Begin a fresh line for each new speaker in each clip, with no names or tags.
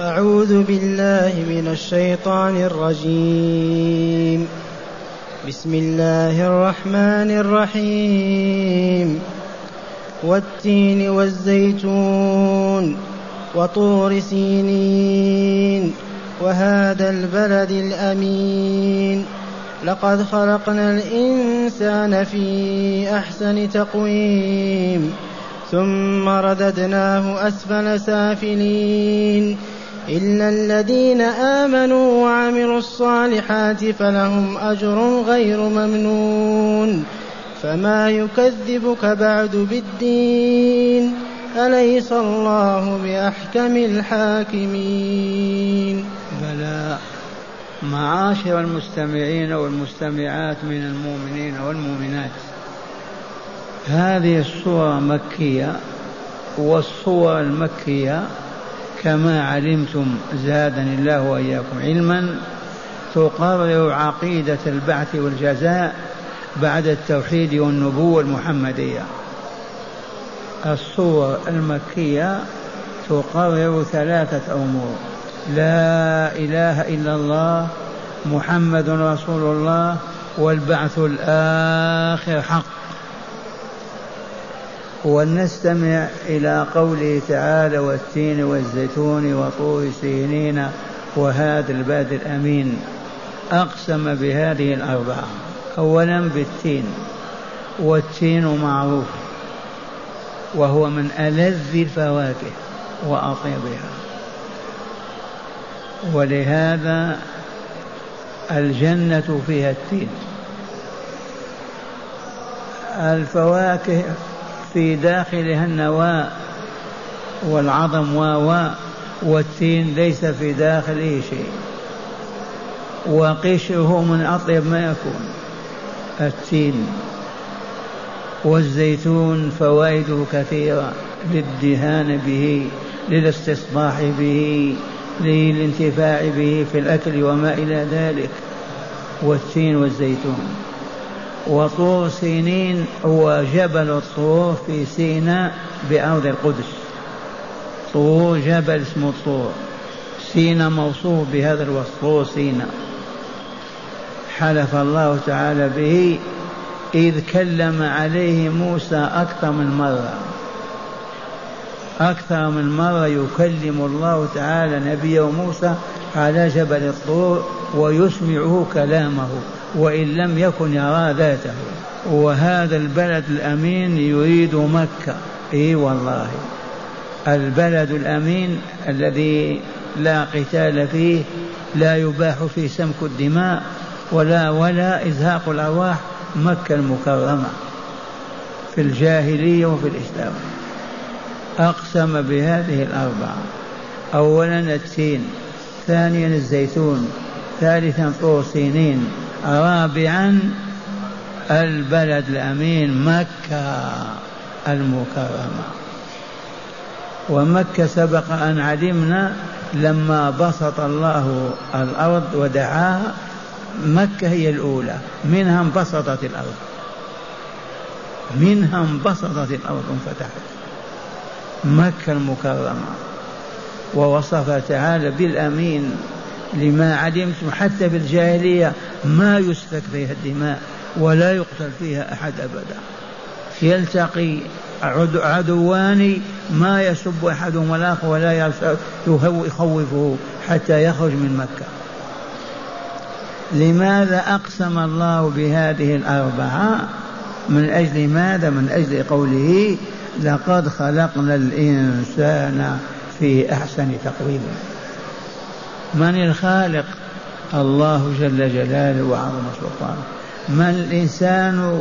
أعوذ بالله من الشيطان الرجيم. بسم الله الرحمن الرحيم. والتين والزيتون وطور سينين وهذا البلد الأمين. لقد خلقنا الإنسان في أحسن تقويم ثم رددناه أسفل سافلين. إلا الذين آمنوا وعملوا الصالحات فلهم أجر غير ممنون فما يكذبك بعد بالدين أليس الله بأحكم الحاكمين
بلى معاشر المستمعين والمستمعات من المؤمنين والمؤمنات. هذه الصورة مكية والصور المكية كما علمتم زادني الله وإياكم علما. تقرر عقيدة البعث والجزاء بعد التوحيد والنبوة المحمدية. الصور المكية تقرر ثلاثة أمور. لا إله إلا الله محمد رسول الله والبعث الآخر حق. ولنستمع إلى قوله تعالى والتين والزيتون وطور سينين وهذا البلد الأمين. أقسم بهذه الأربعة أولا بالتين والتين معروف وهو من ألذ الفواكه وأطيبها. ولهذا الجنة فيها التين. الفواكه في داخلها النواة والعظم و والتين ليس في داخله شيء. وقشره من أطيب ما يكون التين. والزيتون فوائده كثيرة للدهان به للاستصباح به للانتفاع به في الأكل وما إلى ذلك. والتين والزيتون. وطور سينين هو جبل الطور في سيناء بأرض القدس. طور جبل اسمه طور سينا موصوف بهذا الوصف طور سينا. حلف الله تعالى به إذ كلم عليه موسى أكثر من مرة. أكثر من مرة يكلم الله تعالى نبيه موسى على جبل الطور ويسمعه كلامه. وإن لم يكن يرى ذاته. وهذا البلد الأمين يريد مكة. إي والله. البلد الأمين الذي لا قتال فيه لا يباح فيه سمك الدماء ولا ولا إزهاق الأرواح مكة المكرمة. في الجاهلية وفي الإسلام. أقسم بهذه الأربعة. أولا التين ثانيا الزيتون ثالثا طور سينين. رابعا البلد الأمين مكة المكرمة. ومكة سبق أن علمنا لما بسط الله الأرض ودعاها مكة هي الأولى. منها انبسطت الأرض. منها انبسطت الأرض انفتحت. مكة المكرمة. ووصف تعالى بالأمين لما علمتم حتى في الجاهلية ما يسفك فيها الدماء ولا يقتل فيها أحد أبدا. يلتقي عدوان ما يسب أحدهما الآخر ولا يخوفه حتى يخرج من مكة. لماذا أقسم الله بهذه الأربعة؟ من أجل ماذا؟ من أجل قوله لقد خلقنا الإنسان في أحسن تقويم. من الخالق؟ الله جل جلاله وعظم سلطانه. من الإنسان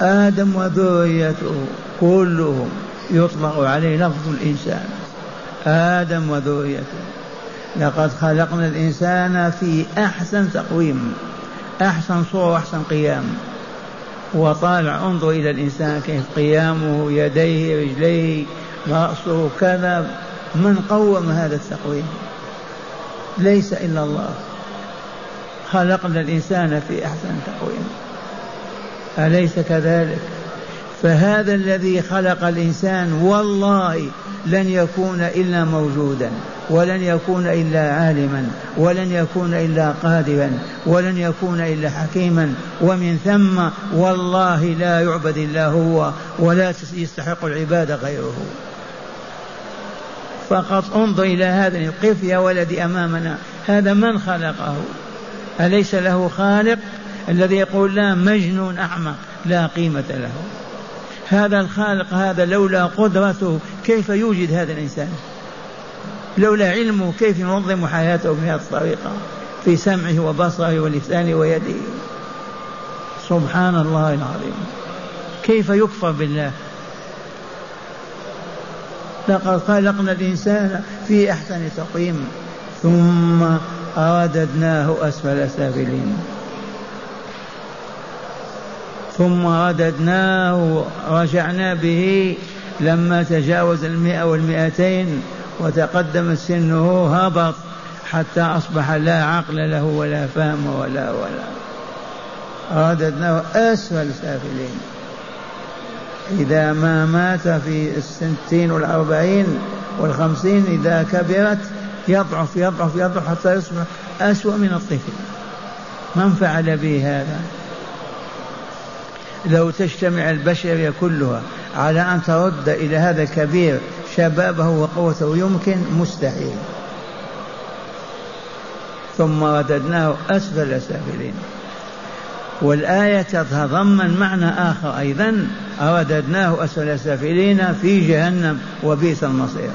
آدم وذريته كلهم؟ يطلق عليه لفظ الإنسان. آدم وذريته. لقد خلقنا الإنسان في أحسن تقويم أحسن صورة وأحسن قيام. وطالع انظر إلى الإنسان كيف قيامه يديه رجليه رأسه كذا. من قوم هذا التقويم؟ ليس إلا الله. خلقنا الإنسان في أحسن تقويم. أليس كذلك؟ فهذا الذي خلق الإنسان والله لن يكون إلا موجودا ولن يكون إلا عالما ولن يكون إلا قادرا ولن يكون إلا حكيما. ومن ثم والله لا يعبد إلا هو ولا يستحق العبادة غيره. فقط انظر إلى هذا قف يا ولدي أمامنا. هذا من خلقه؟ أليس له خالق؟ الذي يقول لا مجنون أعمى لا قيمة له. هذا الخالق هذا لولا قدرته كيف يوجد هذا الإنسان؟ لولا علمه كيف ينظم حياته بهذه الطريقة؟ في سمعه وبصره ولسانه ويده. سبحان الله العظيم. كيف يكفر بالله؟ لقد خلقنا الإنسان في أحسن تقويم ثم رددناه أسفل سافلين. ثم رددناه رجعنا به لما تجاوز المئة والمئتين وتقدم سنه هبط حتى أصبح لا عقل له ولا فهم ولا ولا. رددناه أسفل سافلين. إذا ما مات في الستين والأربعين والخمسين إذا كبرت يضعف يضعف يضعف حتى يصبح أسوأ من الطفل. من فعل به هذا؟ لو تجتمع البشرية كلها على أن ترد إلى هذا الكبير شبابه وقوته يمكن مستحيل. ثم رددناه أسفل سافلين والآية تتضمن معنى آخر أيضا رددناه أسفل سافلين في جهنم وبئس المصير.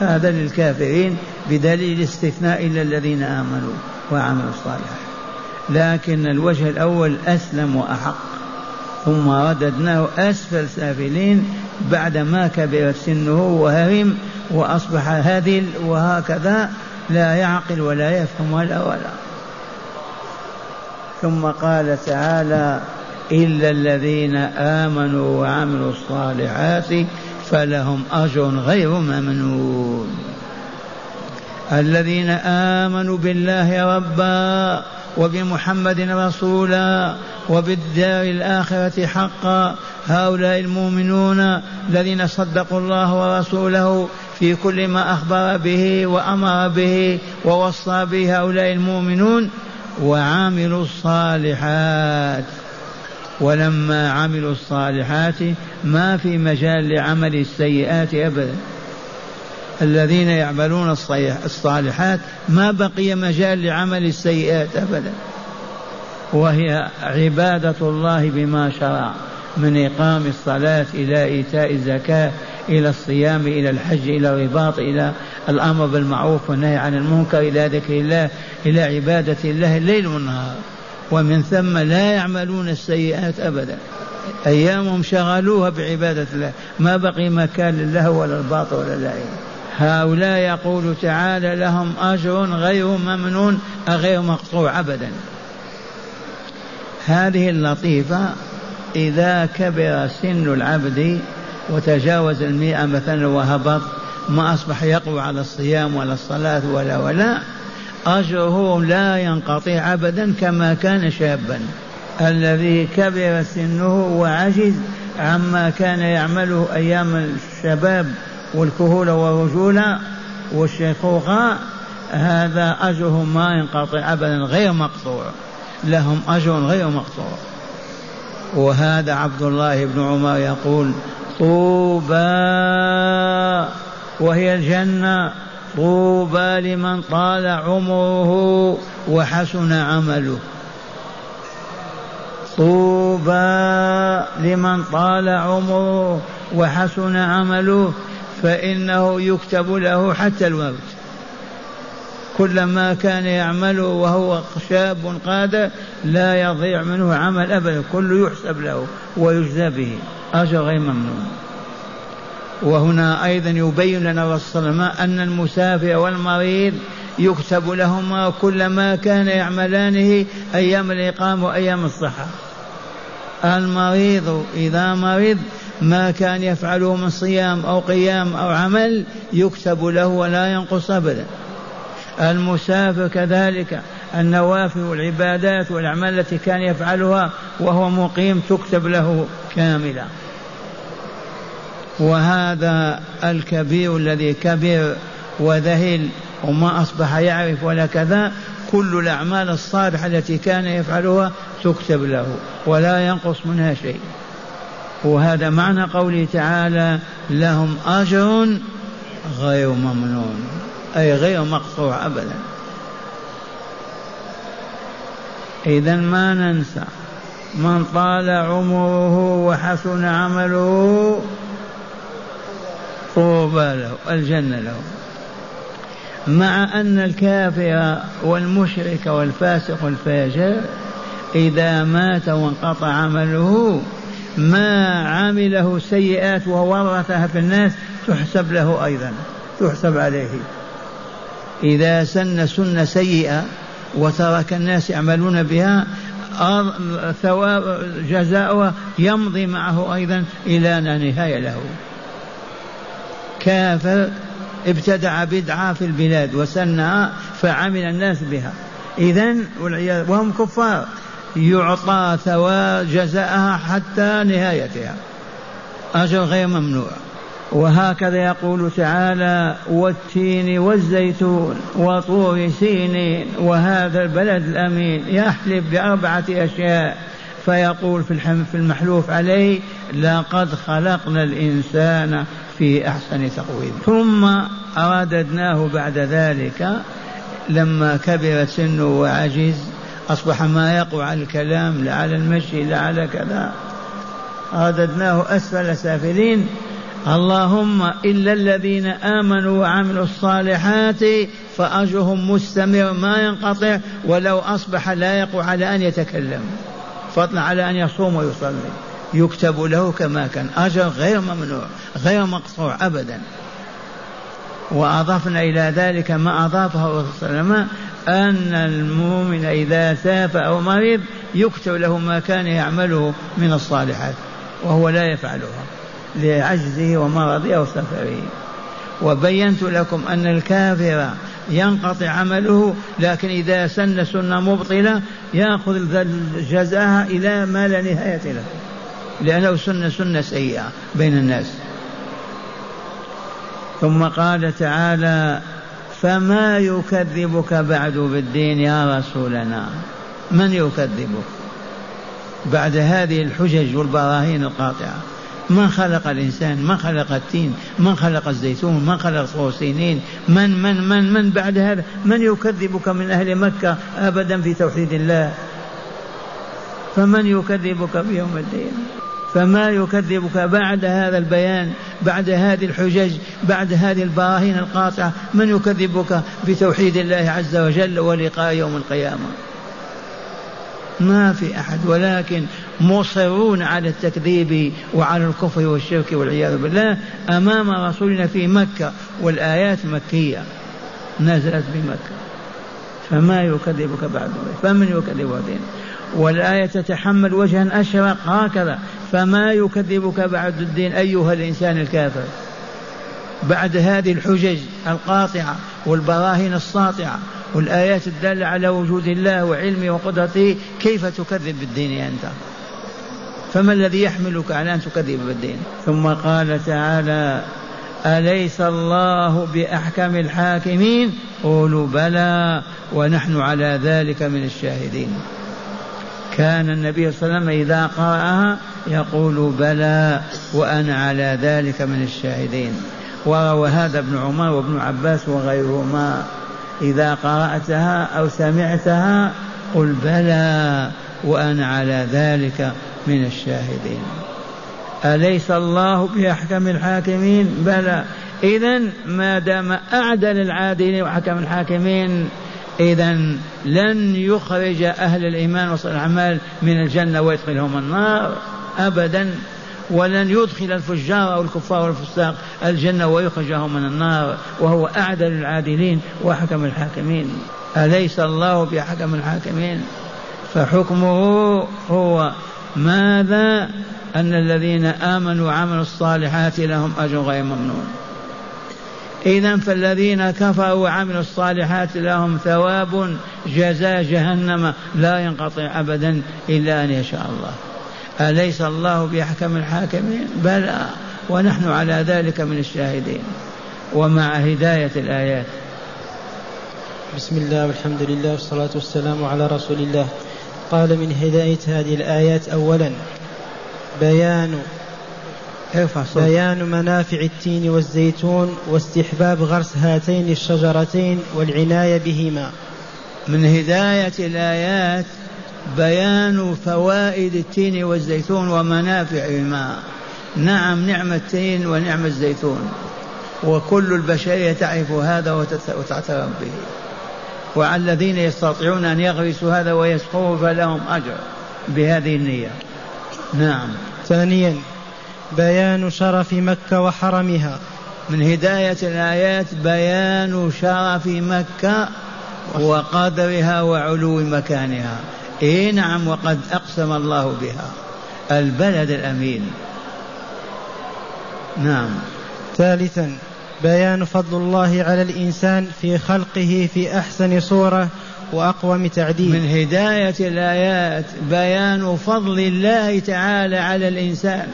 هذا للكافرين بدليل استثناء إلا الذين آمنوا وعملوا الصالحات. لكن الوجه الأول أسلم وأحق. ثم رددناه أسفل سافلين بعدما كبرت سنه وهرم وأصبح هذل وهكذا لا يعقل ولا يفهم ولا ولا. ثم قال تعالى إلا الذين آمنوا وعملوا الصالحات فلهم أجر غير ممنون. الذين آمنوا بالله ربا وبمحمد رسولا وبالدار الآخرة حقا هؤلاء المؤمنون الذين صدقوا الله ورسوله في كل ما أخبر به وأمر به ووصى به هؤلاء المؤمنون وعملوا الصالحات. ولما عملوا الصالحات ما في مجال لعمل السيئات أبدا. الذين يعملون الصالحات ما بقي مجال لعمل السيئات أبدا. وهي عبادة الله بما شرع من إقام الصلاة إلى إيتاء الزكاة إلى الصيام إلى الحج إلى الرباط إلى الأمر بالمعروف والنهي عن المنكر إلى ذكر الله إلى عبادة الله الليل والنهار. ومن ثم لا يعملون السيئات أبدا. أيامهم شغلوها بعبادة الله. ما بقي مكان لله ولا الباطل ولا اللعين. هؤلاء يقول تعالى لهم أجر غير ممنون غير مقطوع أبدا. هذه اللطيفة إذا كبر سن العبد وتجاوز المئة مثلا وهبط ما أصبح يقوى على الصيام ولا الصلاة ولا ولا أجره لا ينقطع أبدا كما كان شابا. الذي كبر سنه وعجز عما كان يعمله أيام الشباب والكهولة والرجولة والشيخوخة هذا أجره ما ينقطع أبدا غير مقطوع. لهم أجر غير مقطوع. وهذا عبد الله بن عمر يقول طوبى. وهي الجنة. طوبى لمن طال عمره وحسن عمله. طوبى لمن طال عمره وحسن عمله فإنه يكتب له حتى الموت كلما كان يعمل وهو شاب قادر لا يضيع منه عمل أبدا كله يحسب له ويجزى به. أجر غير ممنون. وهنا أيضا يبين لنا الرسول أن المسافر والمريض يكتب لهما كل ما كان يعملانه أيام الإقامة وأيام الصحة. المريض إذا مرض ما كان يفعله من صيام أو قيام أو عمل يكتب له ولا ينقص أبدا. المسافر كذلك النوافل والعبادات والأعمال التي كان يفعلها وهو مقيم تكتب له كاملة. وهذا الكبير الذي كبر وذهل وما أصبح يعرف ولا كذا كل الأعمال الصالحة التي كان يفعلها تكتب له ولا ينقص منها شيء. وهذا معنى قوله تعالى لهم أجر غير ممنون أي غير مقطوع أبدا. إذا ما ننسى من طال عمره وحسن عمله طوبى له الجنة له. مع أن الكافر والمشرك والفاسق والفاجر إذا مات وانقطع عمله ما عمله سيئات وورثها في الناس تحسب له أيضا تحسب عليه. إذا سن سنة سيئة وترك الناس يعملون بها ثواب جزاؤها يمضي معه أيضا إلى نهاية له. كافر ابتدع بدعة في البلاد وسنها فعمل الناس بها. إذا وهم كفار. يعطى ثواب جزاءها حتى نهايتها. أجر غير ممنوع. وهكذا يقول تعالى والتين والزيتون وطور سينين وهذا البلد الأمين يحلف بأربعة أشياء. فيقول في المحلوف عليه لقد خلقنا الإنسان في أحسن تقويم. ثم أرددناه بعد ذلك لما كبر سنه وعجز أصبح ما يقع على الكلام لا على المشي لا على كذا. رددناه أسفل سافلين اللهم إلا الذين آمنوا وعملوا الصالحات فأجرهم مستمر ما ينقطع ولو أصبح لا يقع على أن يتكلم. فضلا على أن يصوم ويصلي. يكتب له كما كان. أجر غير ممنوع غير مقطوع أبدا. وأضفنا إلى ذلك ما أضافه وسلم أن المؤمن إذا ساف أو مرض يكتب له ما كان يعمله من الصالحات وهو لا يفعلها لعجزه ومرضه أو سفره. وبينت لكم أن الكافر ينقطع عمله لكن إذا سن سنة مبطلة يأخذ جزاها إلى ما لا نهاية له. لأنه سنة سنة سيئة بين الناس. ثم قال تعالى فما يكذبك بعد بالدين يا رسولنا؟ من يكذبك؟ بعد هذه الحجج والبراهين القاطعة. من خلق الإنسان؟ من خلق التين؟ من خلق الزيتون؟ من خلق سنين من من من من بعد هذا؟ من يكذبك من أهل مكة أبدا في توحيد الله؟ فمن يكذبك بيوم الدين؟ فما يكذبك بعد هذا البيان بعد هذه الحجج بعد هذه البراهين القاطعة؟ من يكذبك بتوحيد الله عز وجل ولقاء يوم القيامة؟ ما في أحد ولكن مصرون على التكذيب وعلى الكفر والشرك والعياذ بالله أمام رسولنا في مكة والآيات مكية نزلت بمكة. فما يكذبك بعد فمن يكذب دين والآية تتحمل وجها أشرق هكذا. فما يكذبك بعد الدين أيها الإنسان الكافر؟ بعد هذه الحجج القاطعة والبراهين الساطعة والآيات الدالة على وجود الله وعلمه وقدرته كيف تكذب بالدين أنت؟ فما الذي يحملك على أن تكذب بالدين؟ ثم قال تعالى أليس الله بأحكم الحاكمين؟ قولوا بلى ونحن على ذلك من الشاهدين. كان النبي صلى الله عليه وسلم إذا قرأها يقول بلى وأنا على ذلك من الشاهدين. وروى هذا ابن عمر وابن عباس وغيرهما. إذا قرأتها أو سمعتها قل بلى وأنا على ذلك من الشاهدين. أليس الله بأحكم الحاكمين؟ بلى. إذا ما دام أعدل العادلين وحكم الحاكمين إذا لن يخرج أهل الإيمان وصل الأعمال من الجنة ويدخلهم النار أبدا ولن يدخل الفجار أو الكفار والفساق الجنة ويخرجهم من النار وهو أعدل العادلين وحكم الحاكمين. أليس الله بحكم الحاكمين؟ فحكمه هو ماذا؟ أن الذين آمنوا وعملوا الصالحات لهم أجر غير ممنون. إذا فالذين كفروا وعملوا الصالحات لهم ثواب جزاء جهنم لا ينقطع أبدا إلا أن يشاء الله. أليس الله بأحكم الحاكمين؟ بلى ونحن على ذلك من الشاهدين. ومع هداية الآيات.
بسم الله والحمد لله والصلاة والسلام على رسول الله. قال من هداية هذه الآيات أولا بيان بيان منافع التين والزيتون واستحباب غرس هاتين الشجرتين والعناية بهما.
من هداية الآيات بيان فوائد التين والزيتون ومنافعهما. نعم نعم التين ونعم الزيتون. وكل البشرية تعرف هذا وتعترف به. وعلى الذين يستطيعون أن يغرسوا هذا ويسقوه فلهم أجر بهذه النية. نعم.
ثانيا بيان شرف مكة وحرمها.
من هداية الآيات بيان شرف مكة وقدرها وعلو مكانها. إي نعم وقد أقسم الله بها. البلد الأمين. نعم.
ثالثا بيان فضل الله على الإنسان في خلقه في أحسن صورة وأقوم تعديل.
من هداية الآيات بيان فضل الله تعالى على الإنسان.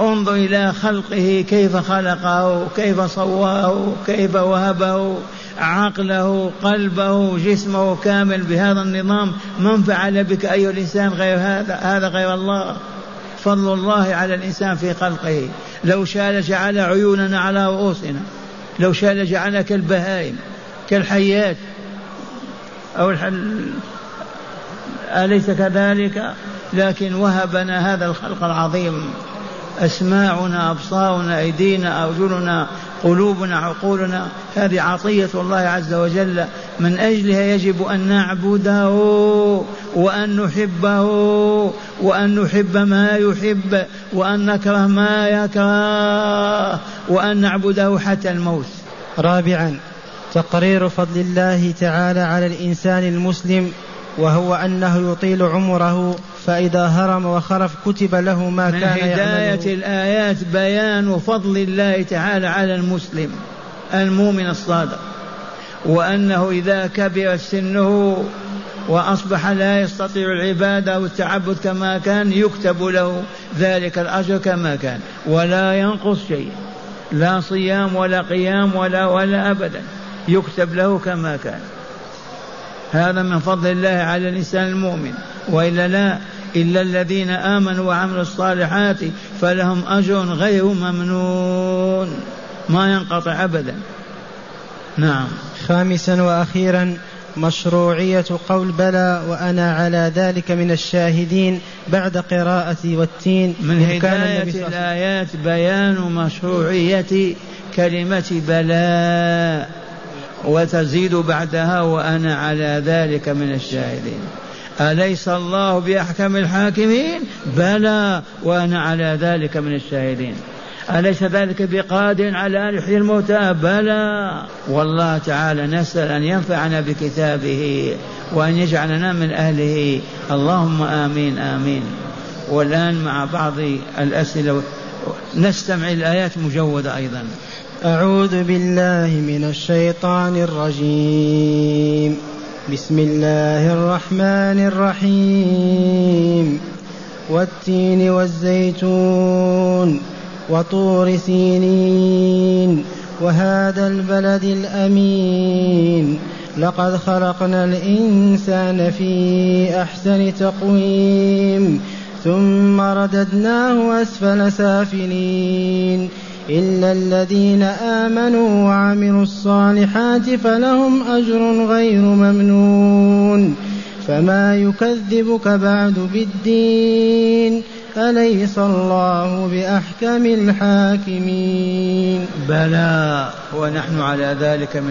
انظر إلى خلقه كيف خلقه كيف صوره كيف وهبه عقله قلبه جسمه كامل بهذا النظام. من فعل بك أيها الإنسان غير هذا؟ هذا غير الله. فضل الله على الإنسان في خلقه. لو شاء لجعل عيوننا على رؤوسنا. لو شاء لجعلنا كالبهائم كالحيات. أو الحل أليس كذلك؟ لكن وهبنا هذا الخلق العظيم. أسماعنا أبصارنا أيدينا أرجلنا قلوبنا عقولنا. هذه عطية الله عز وجل. من أجلها يجب أن نعبده وأن نحبه وأن نحب ما يحب وأن نكره ما يكره وأن نعبده حتى الموت.
رابعا تقرير فضل الله تعالى على الإنسان المسلم. وهو أنه يطيل عمره فإذا هرم وخرف كتب له ما
من
كان
هداية
يعمله
الآيات بيان فضل الله تعالى على المسلم المؤمن الصادق. وأنه إذا كبر سنه وأصبح لا يستطيع العبادة والتعبد كما كان يكتب له ذلك الأجر كما كان. ولا ينقص شيء. لا صيام ولا قيام ولا ولا أبدا. يكتب له كما كان. هذا من فضل الله على الإنسان المؤمن. وإلا لا إلا الذين آمنوا وعملوا الصالحات فلهم أجر غير ممنون. ما ينقطع أبدا. نعم.
خامسا وأخيرا مشروعية قول بلى وأنا على ذلك من الشاهدين بعد قراءة والتين.
من هداية الآيات بيان مشروعية كلمة بلاء. وتزيد بعدها وأنا على ذلك من الشاهدين. أليس الله بأحكم الحاكمين؟ بلى وأنا على ذلك من الشاهدين. أليس ذلك بقادر على أن يحيي الموتى؟ بلى. والله تعالى نسأل أن ينفعنا بكتابه وأن يجعلنا من أهله. اللهم آمين آمين. والآن مع بعض الأسئلة نستمع الآيات مجودة أيضا.
أعوذ بالله من الشيطان الرجيم. بسم الله الرحمن الرحيم. والتين والزيتون وطور سينين وهذا البلد الأمين. لقد خلقنا الإنسان في أحسن تقويم. ثم رددناه أسفل سافلين. إلا الذين آمنوا وعملوا الصالحات فلهم أجر غير ممنون فما يكذبك بعد بالدين أليس الله بأحكم الحاكمين
بلى ونحن على ذلك من